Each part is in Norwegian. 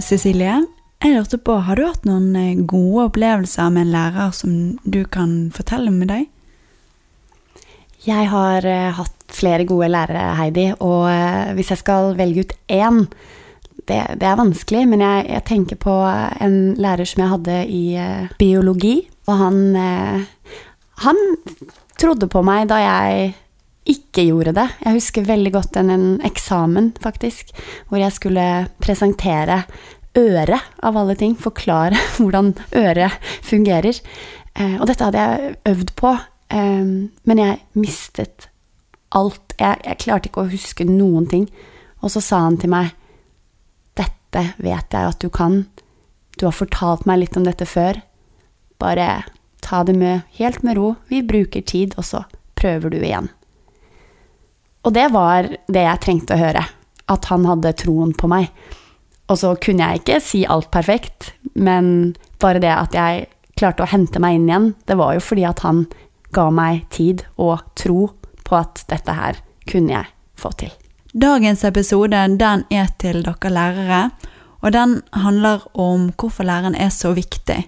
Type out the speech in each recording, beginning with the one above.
Cecilie, jeg lurte på, har du hatt noen eh, gode opplevelser med en lærer som du kan fortelle med deg? Jeg har eh, hatt flere gode lærere, Heidi, og eh, hvis jeg skal velge ut én det, det er vanskelig, men jeg, jeg, tenker på en lærer som jeg hadde i biologi, og han Han trodde på meg da jeg ikke gjorde det. Jeg husker veldig godt en, en eksamen, faktisk, hvor jeg skulle presentere øret, av alle ting. Forklare hvordan øret fungerer. Eh, og dette hadde jeg øvd på, eh, men jeg mistet alt. Jeg, jeg, klarte ikke å huske noen ting. Og så sa han til meg Dette vet jeg at du kan. Du har fortalt meg litt om dette før. Bare ta det med helt med ro. Vi bruker tid, og så prøver du igjen. Og det var det jeg trengte å høre. At han hadde troen på meg. Og så kunne jeg ikke si alt perfekt, men bare det at jeg klarte å hente meg inn igjen, det var jo fordi at han ga meg tid og tro på at dette her kunne jeg få til. Dagens episode den er til dere lærere, og den handler om hvorfor læreren er så viktig.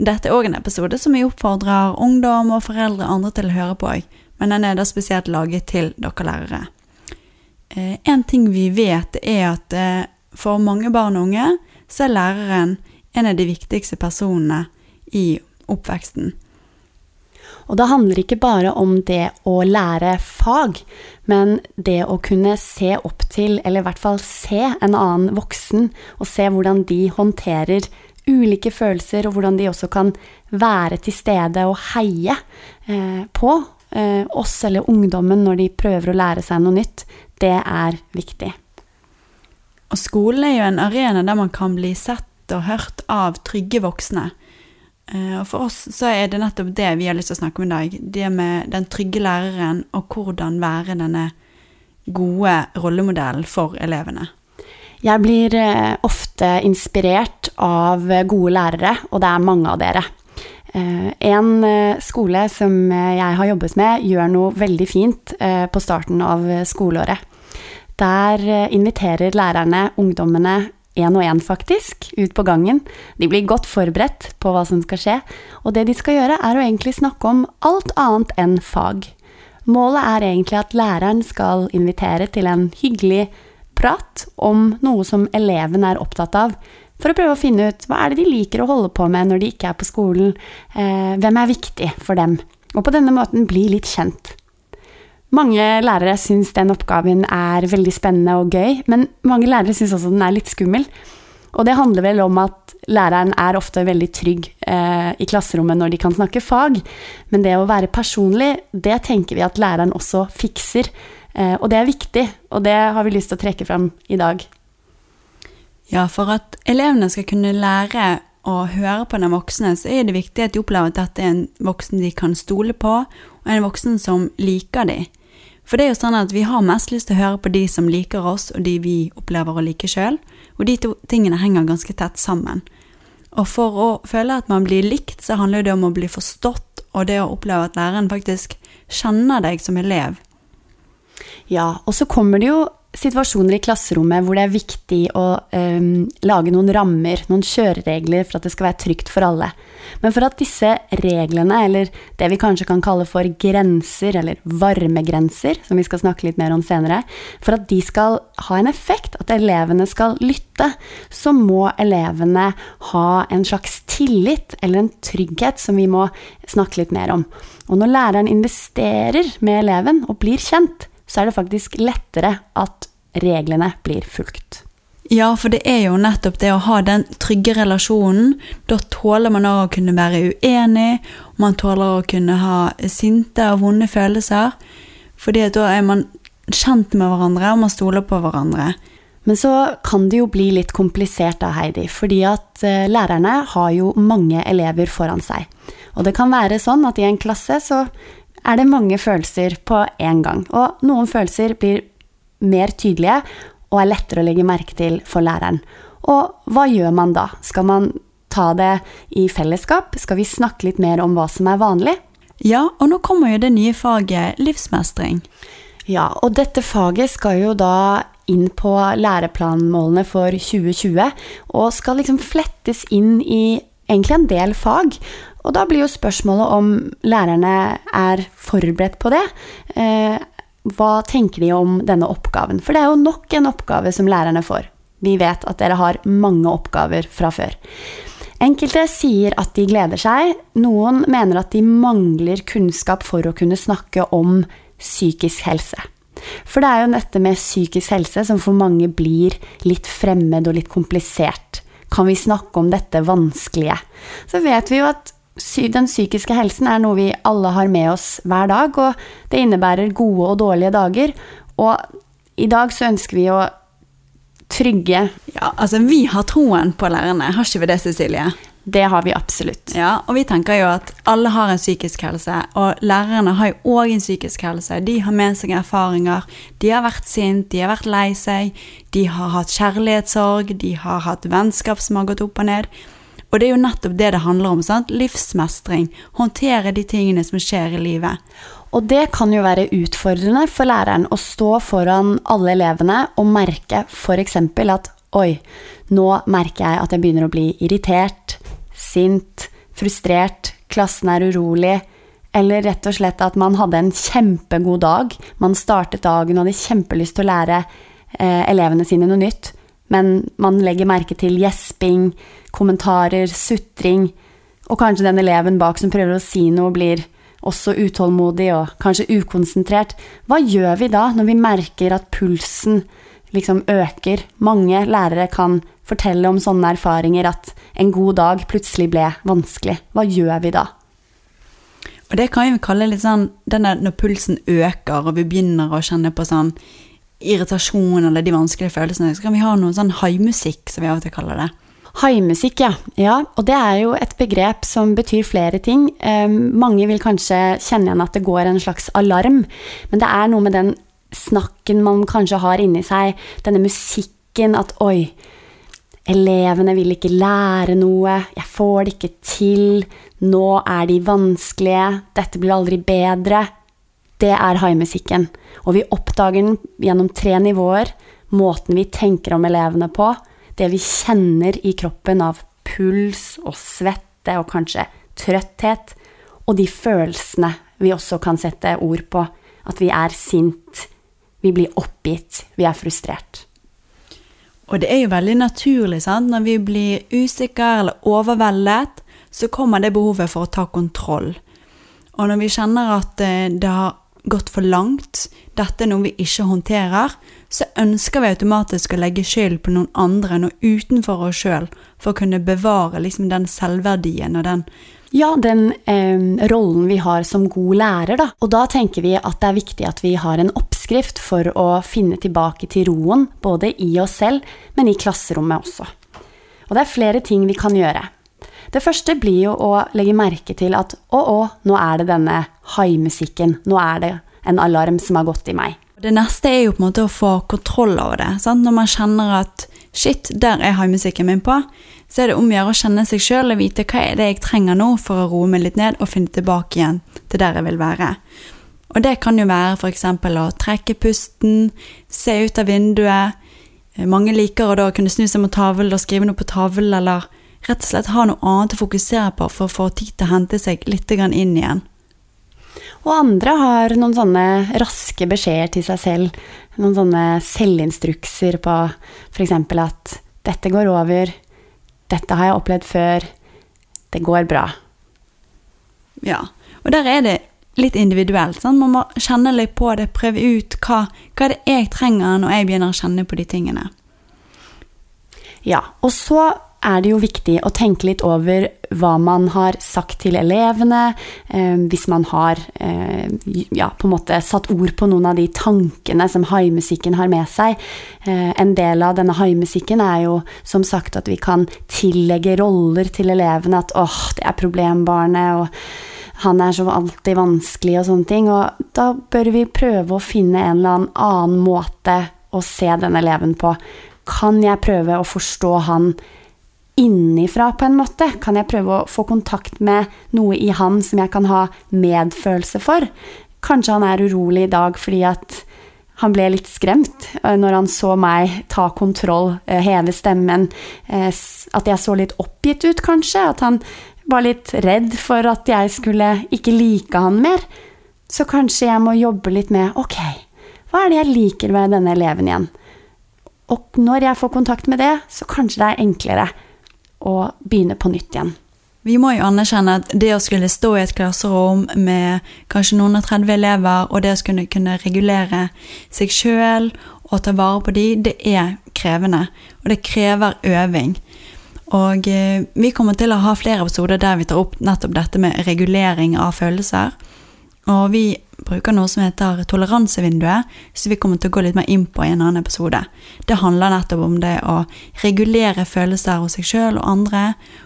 Dette er òg en episode som jeg oppfordrer ungdom og foreldre og andre til å høre på, men den er da spesielt laget til dere lærere. Eh, en ting vi vet, er at eh, for mange barn og unge så er læreren en av de viktigste personene i oppveksten. Og det handler ikke bare om det å lære fag, men det å kunne se opp til, eller i hvert fall se en annen voksen, og se hvordan de håndterer ulike følelser, og hvordan de også kan være til stede og heie eh, på oss eller ungdommen når de prøver å lære seg noe nytt, det er viktig. Og skolen er jo en arena der man kan bli sett og hørt av trygge voksne. Eh, og for oss så er det nettopp det vi har lyst til å snakke om i dag. Det med den trygge læreren, og hvordan være denne gode rollemodellen for elevene. Jeg blir eh, ofte inspirert av gode lærere, og det er mange av dere. Eh, en skole som jeg har jobbet med, gjør noe veldig fint på starten av skoleåret. Der inviterer lærerne ungdommene én og én, faktisk, ut på gangen. De blir godt forberedt på hva som skal skje, og det de skal gjøre, er å egentlig snakke om alt annet enn fag. Målet er egentlig at læreren skal invitere til en hyggelig prat om noe som eleven er opptatt av, for å prøve å finne ut hva er det de liker å holde på med når de ikke er på skolen, eh, hvem er viktig for dem, og på denne måten bli litt kjent. Mange lærere syns den oppgaven er veldig spennende og gøy, men mange lærere syns også den er litt skummel. Og det handler vel om at læreren er ofte veldig trygg eh, i klasserommet når de kan snakke fag, men det å være personlig, det tenker vi at læreren også fikser. Eh, og det er viktig, og det har vi lyst til å trekke fram i dag. Ja, for at elevene skal kunne lære å høre på den voksne, så er det viktig at de opplever at dette er en voksen de kan stole på, og en voksen som liker dem. For det er jo sånn at vi har mest lyst til å høre på de som liker oss, og de vi opplever å like sjøl, og de to tingene henger ganske tett sammen. Og for å føle at man blir likt, så handler det om å bli forstått, og det å oppleve at læreren faktisk kjenner deg som elev. Ja, og så kommer det jo situasjoner i klasserommet hvor det er viktig å um, lage noen rammer, noen kjøreregler for at det skal være trygt for alle. Men for at disse reglene, eller det vi kanskje kan kalle for grenser, eller varmegrenser, som vi skal snakke litt mer om senere, for at de skal ha en effekt, at elevene skal lytte, så må elevene ha en slags tillit, eller en trygghet, som vi må snakke litt mer om. Og når læreren investerer med eleven og blir kjent, så er det faktisk lettere at reglene blir fulgt. Ja, for det er jo nettopp det å ha den trygge relasjonen. Da tåler man å kunne være uenig, man tåler å kunne ha sinte og vonde følelser. Fordi da er man kjent med hverandre, og man stoler på hverandre. Men så kan det jo bli litt komplisert da, Heidi, fordi at eh, lærerne har jo mange elever foran seg. Og det kan være sånn at i en klasse så er det mange følelser på én gang. Og noen følelser blir mer tydelige og er lettere å legge merke til for læreren. Og hva gjør man da? Skal man ta det i fellesskap? Skal vi snakke litt mer om hva som er vanlig? Ja, og nå kommer jo det nye faget livsmestring. Ja, og dette faget skal jo da inn på læreplanmålene for 2020, og skal liksom flettes inn i egentlig en del fag. Og da blir jo spørsmålet om lærerne er forberedt på det. Eh, hva tenker de om denne oppgaven? For det er jo nok en oppgave som lærerne får. Vi vet at dere har mange oppgaver fra før. Enkelte sier at de gleder seg, noen mener at de mangler kunnskap for å kunne snakke om psykisk helse. For det er jo dette med psykisk helse som for mange blir litt fremmed og litt komplisert. Kan vi snakke om dette vanskelige? Så vet vi jo at den psykiske helsen er noe vi alle har med oss hver dag, og det innebærer gode og dårlige dager. Og i dag så ønsker vi å trygge Ja, altså vi har troen på lærerne, har ikke vi det, Cecilie? Det har vi absolutt. Ja, og vi tenker jo at alle har en psykisk helse, og lærerne har jo òg en psykisk helse. De har med seg erfaringer. De har vært sint, de har vært lei seg, de har hatt kjærlighetssorg, de har hatt vennskap som har gått opp og ned. Og det er jo nettopp det det handler om. sant? Livsmestring. Håndtere de tingene som skjer i livet. Og det kan jo være utfordrende for læreren å stå foran alle elevene og merke f.eks. at oi, nå merker jeg at jeg begynner å bli irritert, sint, frustrert, klassen er urolig, eller rett og slett at man hadde en kjempegod dag. Man startet dagen og hadde kjempelyst til å lære eh, elevene sine noe nytt, men man legger merke til gjesping, kommentarer, sutring, og kanskje den eleven bak som prøver å si noe, blir også utålmodig og kanskje ukonsentrert. Hva gjør vi da, når vi merker at pulsen liksom øker? Mange lærere kan fortelle om sånne erfaringer, at en god dag plutselig ble vanskelig. Hva gjør vi da? Og det kan vi kalle litt sånn denne, når pulsen øker, og vi begynner å kjenne på sånn irritasjon eller de vanskelige følelsene, så kan vi ha noe sånn haimusikk, som vi av og til kaller det. Haimusikk, ja. ja. Og det er jo et begrep som betyr flere ting. Um, mange vil kanskje kjenne igjen at det går en slags alarm, men det er noe med den snakken man kanskje har inni seg, denne musikken at oi, elevene vil ikke lære noe, jeg får det ikke til, nå er de vanskelige, dette blir aldri bedre. Det er haimusikken. Og vi oppdager den gjennom tre nivåer. Måten vi tenker om elevene på, det vi kjenner i kroppen av puls og svette og kanskje trøtthet, og de følelsene vi også kan sette ord på. At vi er sint, vi blir oppgitt, vi er frustrert. Og det er jo veldig naturlig, sant. Når vi blir usikre eller overveldet, så kommer det behovet for å ta kontroll. Og når vi kjenner at eh, det har gått for langt, dette er noe vi ikke håndterer, så ønsker vi automatisk å legge skyld på noen andre, enn utenfor oss sjøl, for å kunne bevare liksom den selvverdien og den ja, den eh, rollen vi har som god lærer, da. Og da tenker vi at det er viktig at vi har en oppskrift for å finne tilbake til roen, både i oss selv, men i klasserommet også. Og det er flere ting vi kan gjøre. Det første blir jo å legge merke til at å, å, nå er det denne haimusikken. Nå er det en alarm som har gått i meg. Det neste er jo på en måte å få kontroll over det. Sant? Når man kjenner at shit, der er haimusikken min på, så er det om å gjøre å kjenne seg sjøl og vite hva er det jeg trenger nå for å roe meg litt ned og finne tilbake igjen til der jeg vil være. Og det kan jo være f.eks. å trekke pusten, se ut av vinduet. Mange liker å da kunne snu seg mot tavlen og skrive noe på tavlen, eller rett og slett ha noe annet å fokusere på for å få tid til å hente seg litt inn igjen. Og andre har noen sånne raske beskjeder til seg selv. Noen sånne selvinstrukser på f.eks. at 'dette går over', 'dette har jeg opplevd før', 'det går bra'. Ja, og der er det litt individuelt. Sant? Man må kjenne litt på det, prøve ut hva, hva det jeg trenger når jeg begynner å kjenne på de tingene. Ja, og så er det jo viktig å tenke litt over hva man har sagt til elevene, eh, hvis man har eh, ja, på en måte satt ord på noen av de tankene som haimusikken har med seg. Eh, en del av denne haimusikken er jo som sagt at vi kan tillegge roller til elevene, at åh, det er problembarnet, og han er så alltid vanskelig og sånne ting. Og da bør vi prøve å finne en eller annen måte å se den eleven på. Kan jeg prøve å forstå han innifra, på en måte? Kan jeg prøve å få kontakt med noe i han som jeg kan ha medfølelse for? Kanskje han er urolig i dag fordi at han ble litt skremt eh, når han så meg ta kontroll, eh, heve stemmen. Eh, at jeg så litt oppgitt ut, kanskje. At han var litt redd for at jeg skulle ikke like han mer. Så kanskje jeg må jobbe litt med Ok, hva er det jeg liker med denne eleven igjen? Og når jeg får kontakt med det, så kanskje det er enklere å begynne på nytt igjen. Vi må jo anerkjenne at det å skulle stå i et klasserom med kanskje noen og 30 elever, og det å skulle kunne regulere seg sjøl og ta vare på de, det er krevende. Og det krever øving. Og eh, vi kommer til å ha flere episoder der vi tar opp nettopp dette med regulering av følelser. Og vi bruker noe som heter toleransevinduet, så vi kommer til å gå litt mer inn på i en annen episode. Det handler nettopp om det å regulere følelser hos seg sjøl og andre,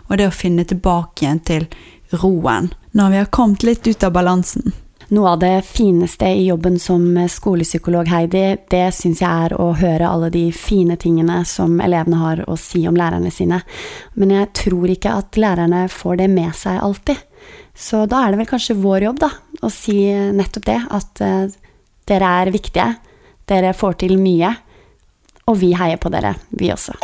og det å finne tilbake igjen til roen når vi har kommet litt ut av balansen. Noe av det fineste i jobben som skolepsykolog, Heidi, det syns jeg er å høre alle de fine tingene som elevene har å si om lærerne sine. Men jeg tror ikke at lærerne får det med seg alltid. Så da er det vel kanskje vår jobb, da, å si nettopp det. At uh, dere er viktige. Dere får til mye. Og vi heier på dere, vi også.